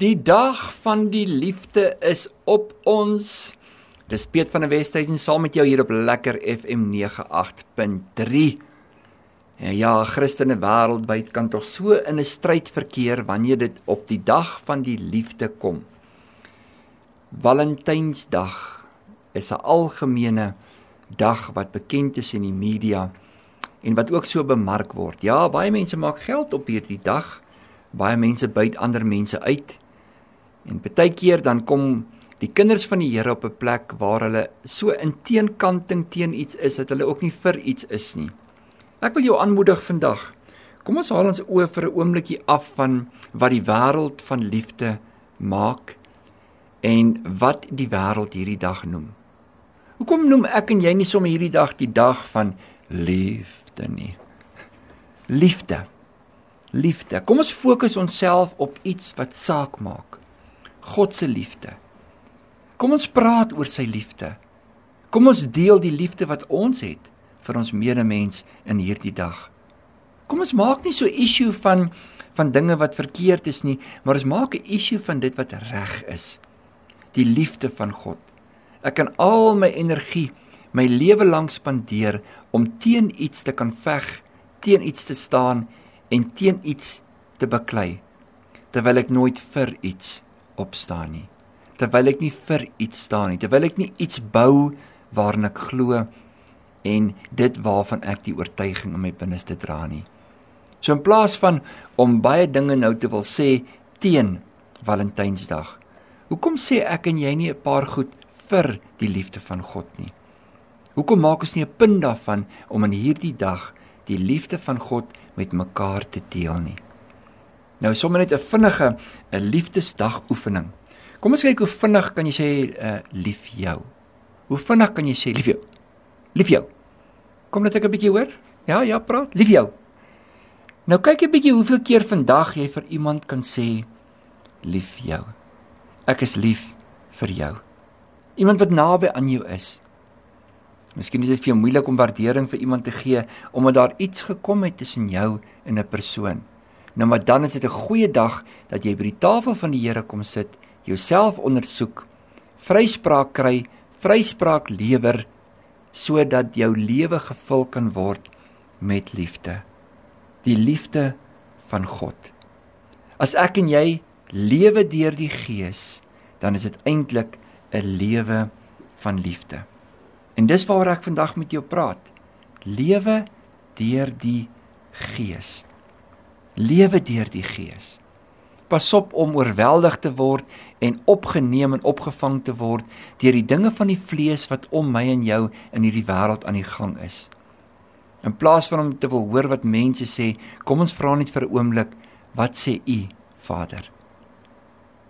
Die dag van die liefde is op ons. Dis Piet van der Westhuizen saam met jou hier op Lekker FM 98.3. En ja, Christene wêreldwyd kan tog so in 'n stryd verkeer wanneer dit op die dag van die liefde kom. Valentynsdag is 'n algemene dag wat bekend is in die media en wat ook so bemark word. Ja, baie mense maak geld op hierdie dag. Baie mense byt ander mense uit. En baie keer dan kom die kinders van die Here op 'n plek waar hulle so in teenkanting teen iets is dat hulle ook nie vir iets is nie. Ek wil jou aanmoedig vandag. Kom ons haal ons oë vir 'n oombliekie af van wat die wêreld van liefde maak en wat die wêreld hierdie dag noem. Hoekom noem ek en jy nie sommer hierdie dag die dag van liefde nie? Liefde. Liefde. Kom ons fokus onsself op iets wat saak maak. God se liefde. Kom ons praat oor sy liefde. Kom ons deel die liefde wat ons het vir ons medemens in hierdie dag. Kom ons maak nie so 'n issue van van dinge wat verkeerd is nie, maar ons maak 'n issue van dit wat reg is. Die liefde van God. Ek kan al my energie, my lewe lank spandeer om teen iets te kan veg, teen iets te staan en teen iets te baklei terwyl ek nooit vir iets opstaan nie terwyl ek nie vir iets staan nie terwyl ek nie iets bou waarna ek glo en dit waarvan ek die oortuiging in my binneste dra nie so in plaas van om baie dinge nou te wil sê teen Valentynsdag hoekom sê ek en jy nie 'n paar goed vir die liefde van God nie hoekom maak ons nie 'n punt daarvan om in hierdie dag die liefde van God met mekaar te deel nie. Nou sommer net 'n vinnige 'n liefdesdag oefening. Kom ons kyk hoe vinnig kan jy sê uh, lief jou. Hoe vinnig kan jy sê lief jou? Lief jou. Kom net ek 'n bietjie hoor. Ja, ja, praat. Lief jou. Nou kyk 'n bietjie hoeveel keer vandag jy vir iemand kan sê lief jou. Ek is lief vir jou. Iemand wat naby aan jou is. Miskien is dit vir jou moeilik om waardering vir iemand te gee omdat daar iets gekom het tussen jou en 'n persoon. Nou maar dan is dit 'n goeie dag dat jy by die tafel van die Here kom sit, jouself ondersoek, vryspraak kry, vryspraak lewer sodat jou lewe gevul kan word met liefde. Die liefde van God. As ek en jy lewe deur die Gees, dan is dit eintlik 'n lewe van liefde. En dis waaroor ek vandag met jou praat. Lewe deur die Gees. Lewe deur die Gees. Pas op om oorweldig te word en opgeneem en opgevang te word deur die dinge van die vlees wat om my en jou in hierdie wêreld aan die gang is. In plaas van om te wil hoor wat mense sê, kom ons vra net vir 'n oomblik, wat sê u, Vader?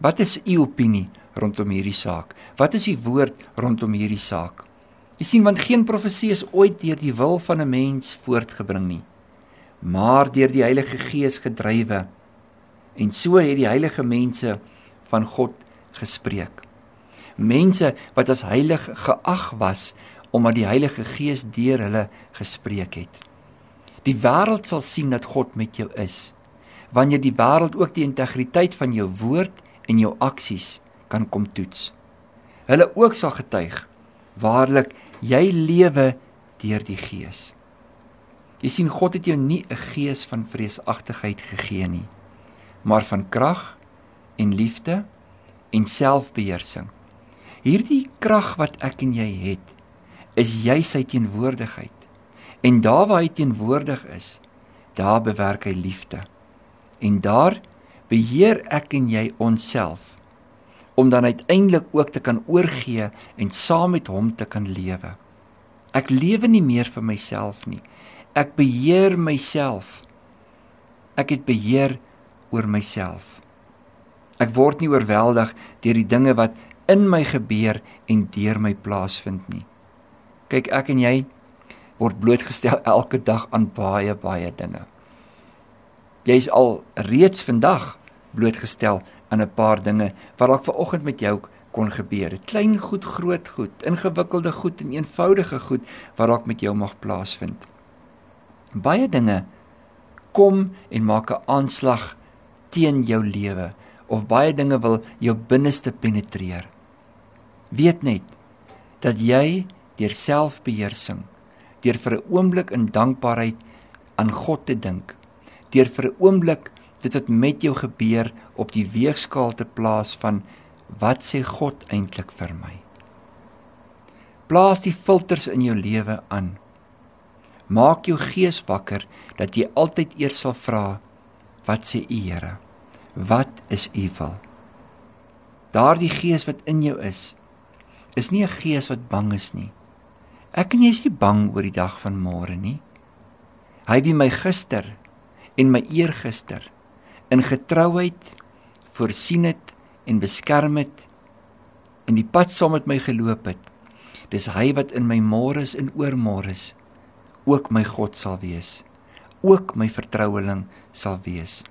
Wat is u opinie rondom hierdie saak? Wat is u woord rondom hierdie saak? Jy sien want geen profesie is ooit deur die wil van 'n mens voortgebring nie, maar deur die Heilige Gees gedrywe. En so het die heilige mense van God gespreek. Mense wat as heilig geag was omdat die Heilige Gees deur hulle gespreek het. Die wêreld sal sien dat God met jou is wanneer die wêreld ook die integriteit van jou woord en jou aksies kan kom toets. Hulle ook sal getuig waarlik jy lewe deur die Gees. Jy sien God het jou nie 'n gees van vreesagtigheid gegee nie, maar van krag en liefde en selfbeheersing. Hierdie krag wat ek en jy het, is jy sy teenwoordigheid. En daar waar hy teenwoordig is, daar bewerk hy liefde. En daar beheer ek en jy onsself om dan uiteindelik ook te kan oorgee en saam met hom te kan lewe. Ek lewe nie meer vir myself nie. Ek beheer myself. Ek het beheer oor myself. Ek word nie oorweldig deur die dinge wat in my gebeur en deur my plaasvind nie. Kyk, ek en jy word blootgestel elke dag aan baie baie dinge. Jy's al reeds vandag blootgestel aan 'n paar dinge wat dalk vanoggend met jou kon gebeur. Klein goed, groot goed, ingewikkelde goed en eenvoudige goed wat dalk met jou mag plaasvind. Baie dinge kom en maak 'n aanslag teen jou lewe of baie dinge wil jou binneste penetreer. Weet net dat jy deur selfbeheersing, deur vir 'n oomblik in dankbaarheid aan God te dink, deur vir 'n oomblik dit wat met jou gebeur op die weegskaal te plaas van wat sê God eintlik vir my. Plaas die filters in jou lewe aan. Maak jou gees wakker dat jy altyd eers sal vra wat sê U Here? Wat is U wil? Daardie gees wat in jou is, is nie 'n gees wat bang is nie. Ek en jy is nie bang oor die dag van môre nie. Hy wie my gister en my eergister in getrouheid voorsien het en beskerm het en die pad saam met my geloop het. Dis hy wat in my môres en oormôres ook my God sal wees. Ook my vertroueling sal wees.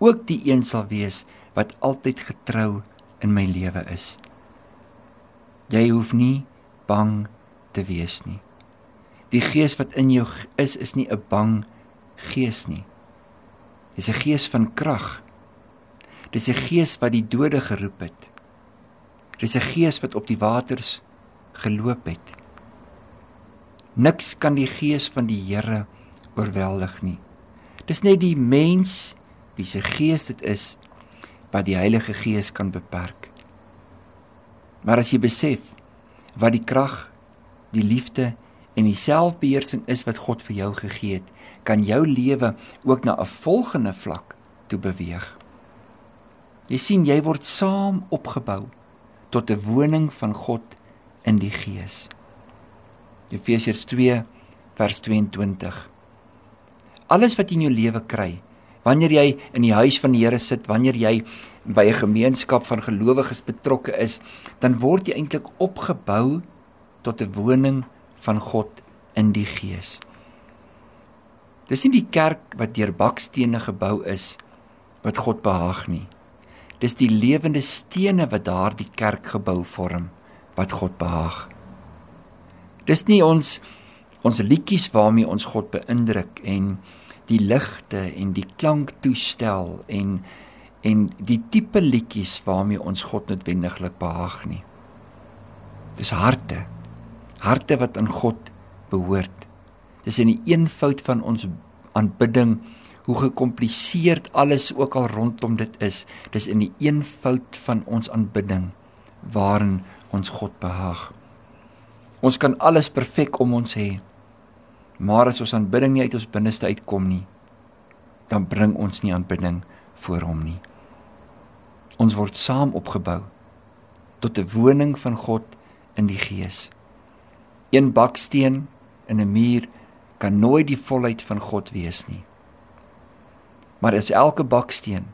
Ook die een sal wees wat altyd getrou in my lewe is. Jy hoef nie bang te wees nie. Die gees wat in jou is is nie 'n bang gees nie. Dis 'n gees van krag. Dis 'n gees wat die dode geroep het. Dis 'n gees wat op die waters geloop het. Niks kan die gees van die Here oorweldig nie. Dis net die mens wie se gees dit is wat die Heilige Gees kan beperk. Maar as jy besef wat die krag, die liefde en die selfbeheersing is wat God vir jou gegee het, kan jou lewe ook na 'n volgende vlak toe beweeg. Jy sien jy word saam opgebou tot 'n woning van God in die Gees. Efesiërs 2 vers 22. Alles wat jy in jou lewe kry, wanneer jy in die huis van die Here sit, wanneer jy by 'n gemeenskap van gelowiges betrokke is, dan word jy eintlik opgebou tot 'n woning van God in die Gees. Dis nie die kerk wat deur bakstene gebou is wat God behaag nie. Dis die lewende stene wat daardie kerk gebou vorm wat God behaag. Dis nie ons ons liedjies waarmee ons God beïndruk en die ligte en die klanktoestel en en die tipe liedjies waarmee ons God noodwendiglik behaag nie. Dis harte. Harte wat aan God behoort. Dis in die eenvoud van ons aanbidding hoe gekompliseerd alles ook al rondom dit is. Dis in die eenvoud van ons aanbidding waarin ons God behaag. Ons kan alles perfek om ons hê. Maar as ons aanbidding nie uit ons binneste uitkom nie, dan bring ons nie aanbidding voor hom nie. Ons word saam opgebou tot 'n woning van God in die Gees. Een baksteen in 'n muur kan nooit die volheid van God wees nie. Maar as elke baksteen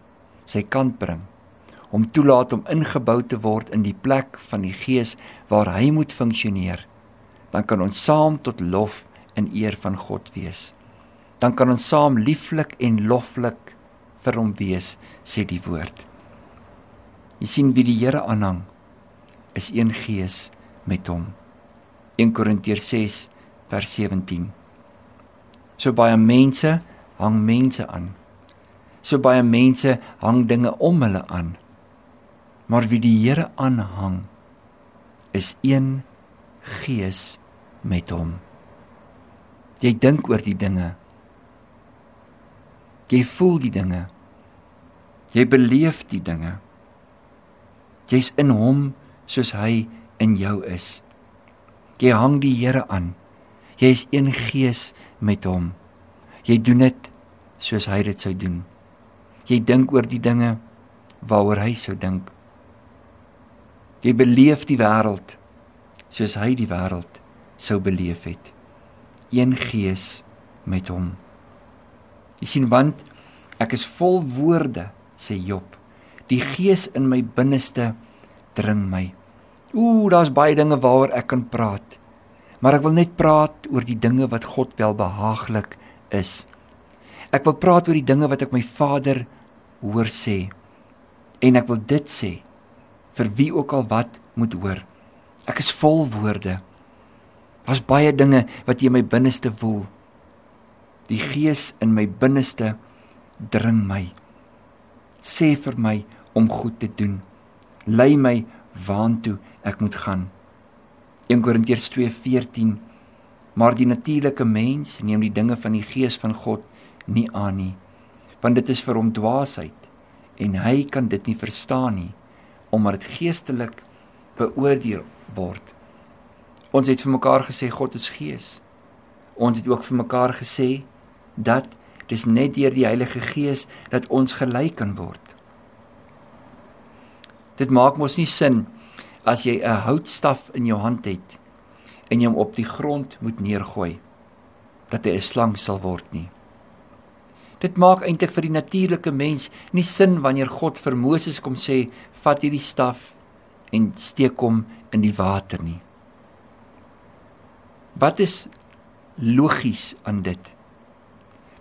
sy kant bring, hom toelaat om ingebou te word in die plek van die Gees waar hy moet funksioneer, dan kan ons saam tot lof en eer van God wees. Dan kan ons saam lieflik en loflik vir hom wees, sê die woord. Jy sien wie die Here aanhang, is een gees met hom. 1 Korintiërs 6 vers 17. So baie mense hang mense aan. So baie mense hang dinge om hulle aan. Maar wie die Here aanhang is een gees met hom. Jy dink oor die dinge. Jy voel die dinge. Jy beleef die dinge. Jy's in hom soos hy in jou is. Jy hang die Here aan. Jy is een gees met hom. Jy doen dit soos hy dit sou doen. Jy dink oor die dinge waaroor hy sou dink. Jy beleef die wêreld soos hy die wêreld sou beleef het. Een gees met hom. Jy sien want ek is vol woorde sê Job. Die gees in my binneste dring my. Ooh, daar's baie dinge waaroor ek kan praat. Maar ek wil net praat oor die dinge wat God wel behaaglik is. Ek wil praat oor die dinge wat ek my Vader hoor sê. En ek wil dit sê vir wie ook al wat moet hoor. Ek is vol woorde. Daar's baie dinge wat in my binneste woel. Die Gees in my binneste dring my. Sê vir my om goed te doen. Lei my waantoe ek moet gaan. 1 Korintiërs 2:14 Maar die natuurlike mens neem die dinge van die gees van God nie aan nie, want dit is vir hom dwaasheid en hy kan dit nie verstaan nie omdat dit geestelik beoordeel word. Ons het vir mekaar gesê God is gees. Ons het ook vir mekaar gesê dat dis net deur die Heilige Gees dat ons gelyk kan word. Dit maak mos nie sin as jy 'n houtstaf in jou hand het en jy hom op die grond moet neergooi dat hy 'n slang sal word nie. Dit maak eintlik vir die natuurlike mens nie sin wanneer God vir Moses kom sê vat hierdie staf en steek hom in die water nie. Wat is logies aan dit?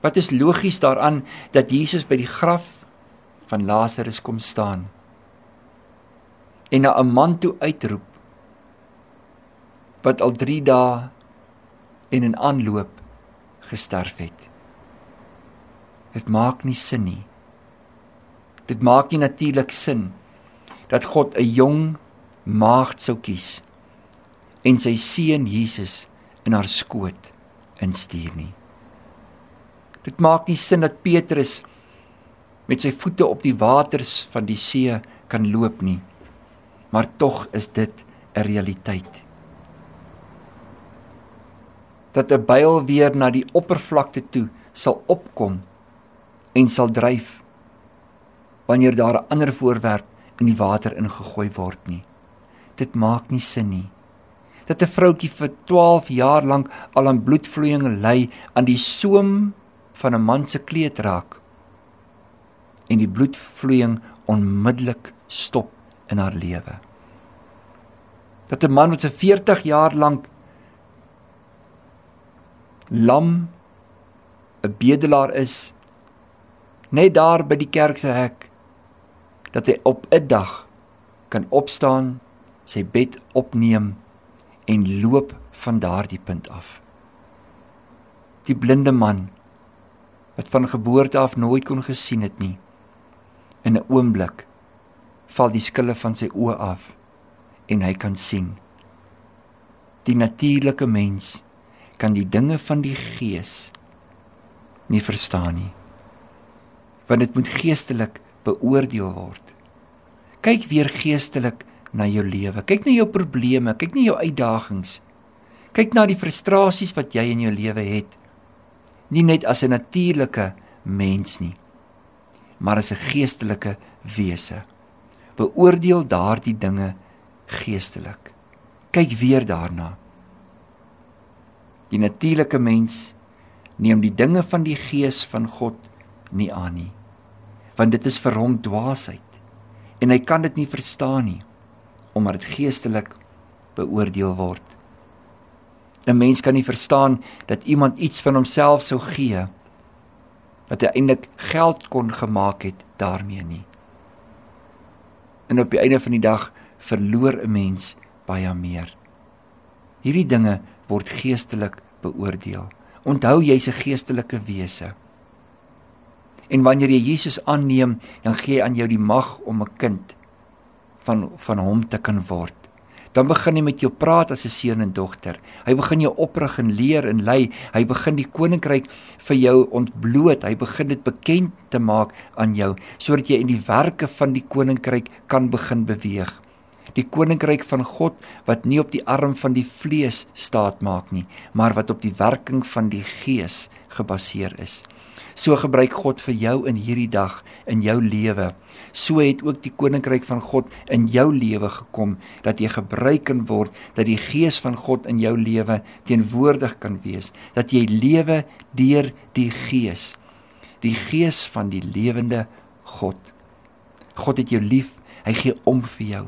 Wat is logies daaraan dat Jesus by die graf van Lazarus kom staan en na 'n man toe uitroep wat al 3 dae en in aanloop gesterf het? Dit maak nie sin nie. Dit maak nie natuurlik sin dat God 'n jong maagd sou kies en sy seun Jesus in haar skoot instuur nie. Dit maak nie sin dat Petrus met sy voete op die waters van die see kan loop nie. Maar tog is dit 'n realiteit. Dat 'n byl weer na die oppervlakte toe sal opkom en sal dryf wanneer daar 'n ander voorwerp in die water ingegooi word nie. Dit maak nie sin nie. Dat 'n vroutjie vir 12 jaar lank al aan bloedvloeiinge ly aan die soem van 'n man se kleed raak en die bloedvloeiing onmiddellik stop in haar lewe. Dat 'n man wat vir 40 jaar lank lam 'n bedelaar is net daar by die kerk se hek dat hy op 'n dag kan opstaan, sy bed opneem en loop van daardie punt af. Die blinde man wat van geboorte af nooit kon gesien het nie. In 'n oomblik val die skille van sy oë af en hy kan sien. Die natuurlike mens kan die dinge van die gees nie verstaan nie. Want dit moet geestelik beoordeel word. Kyk weer geestelik na jou lewe. Kyk na jou probleme, kyk na jou uitdagings. Kyk na die frustrasies wat jy in jou lewe het. Nie net as 'n natuurlike mens nie, maar as 'n geestelike wese. Beoordeel daardie dinge geestelik. Kyk weer daarna. Die natuurlike mens neem die dinge van die gees van God nie aan nie, want dit is vir hom dwaasheid en hy kan dit nie verstaan nie omdat dit geestelik beoordeel word. 'n Mens kan nie verstaan dat iemand iets van homself sou gee wat hy eintlik geld kon gemaak het daarmee nie. En op die einde van die dag verloor 'n mens baie meer. Hierdie dinge word geestelik beoordeel. Onthou jy's 'n geestelike wese. En wanneer jy Jesus aanneem, dan gee hy aan jou die mag om 'n kind van van hom te kan word. Dan begin hy met jou praat as 'n seun en dogter. Hy begin jou oprig en leer en lei. Hy begin die koninkryk vir jou ontbloot. Hy begin dit bekend te maak aan jou sodat jy in die werke van die koninkryk kan begin beweeg. Die koninkryk van God wat nie op die arm van die vlees staat maak nie, maar wat op die werking van die gees gebaseer is. So gebruik God vir jou in hierdie dag in jou lewe. So het ook die koninkryk van God in jou lewe gekom dat jy gebruik kan word dat die gees van God in jou lewe teenwoordig kan wees, dat jy lewe deur die gees. Die gees van die lewende God. God het jou lief. Hy gee om vir jou.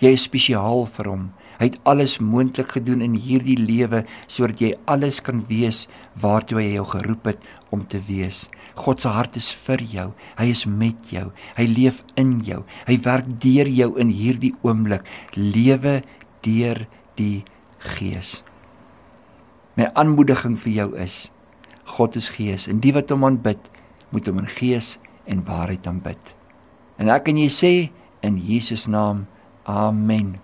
Jy is spesiaal vir hom. Hy het alles moontlik gedoen in hierdie lewe sodat jy alles kan wees waartoe hy jou geroep het om te wees. God se hart is vir jou. Hy is met jou. Hy leef in jou. Hy werk deur jou in hierdie oomblik. Lewe deur die Gees. My aanmoediging vir jou is: God is Gees en die wat hom aanbid, moet hom in gees en waarheid aanbid. En ek en jy sê in Jesus naam. Amen.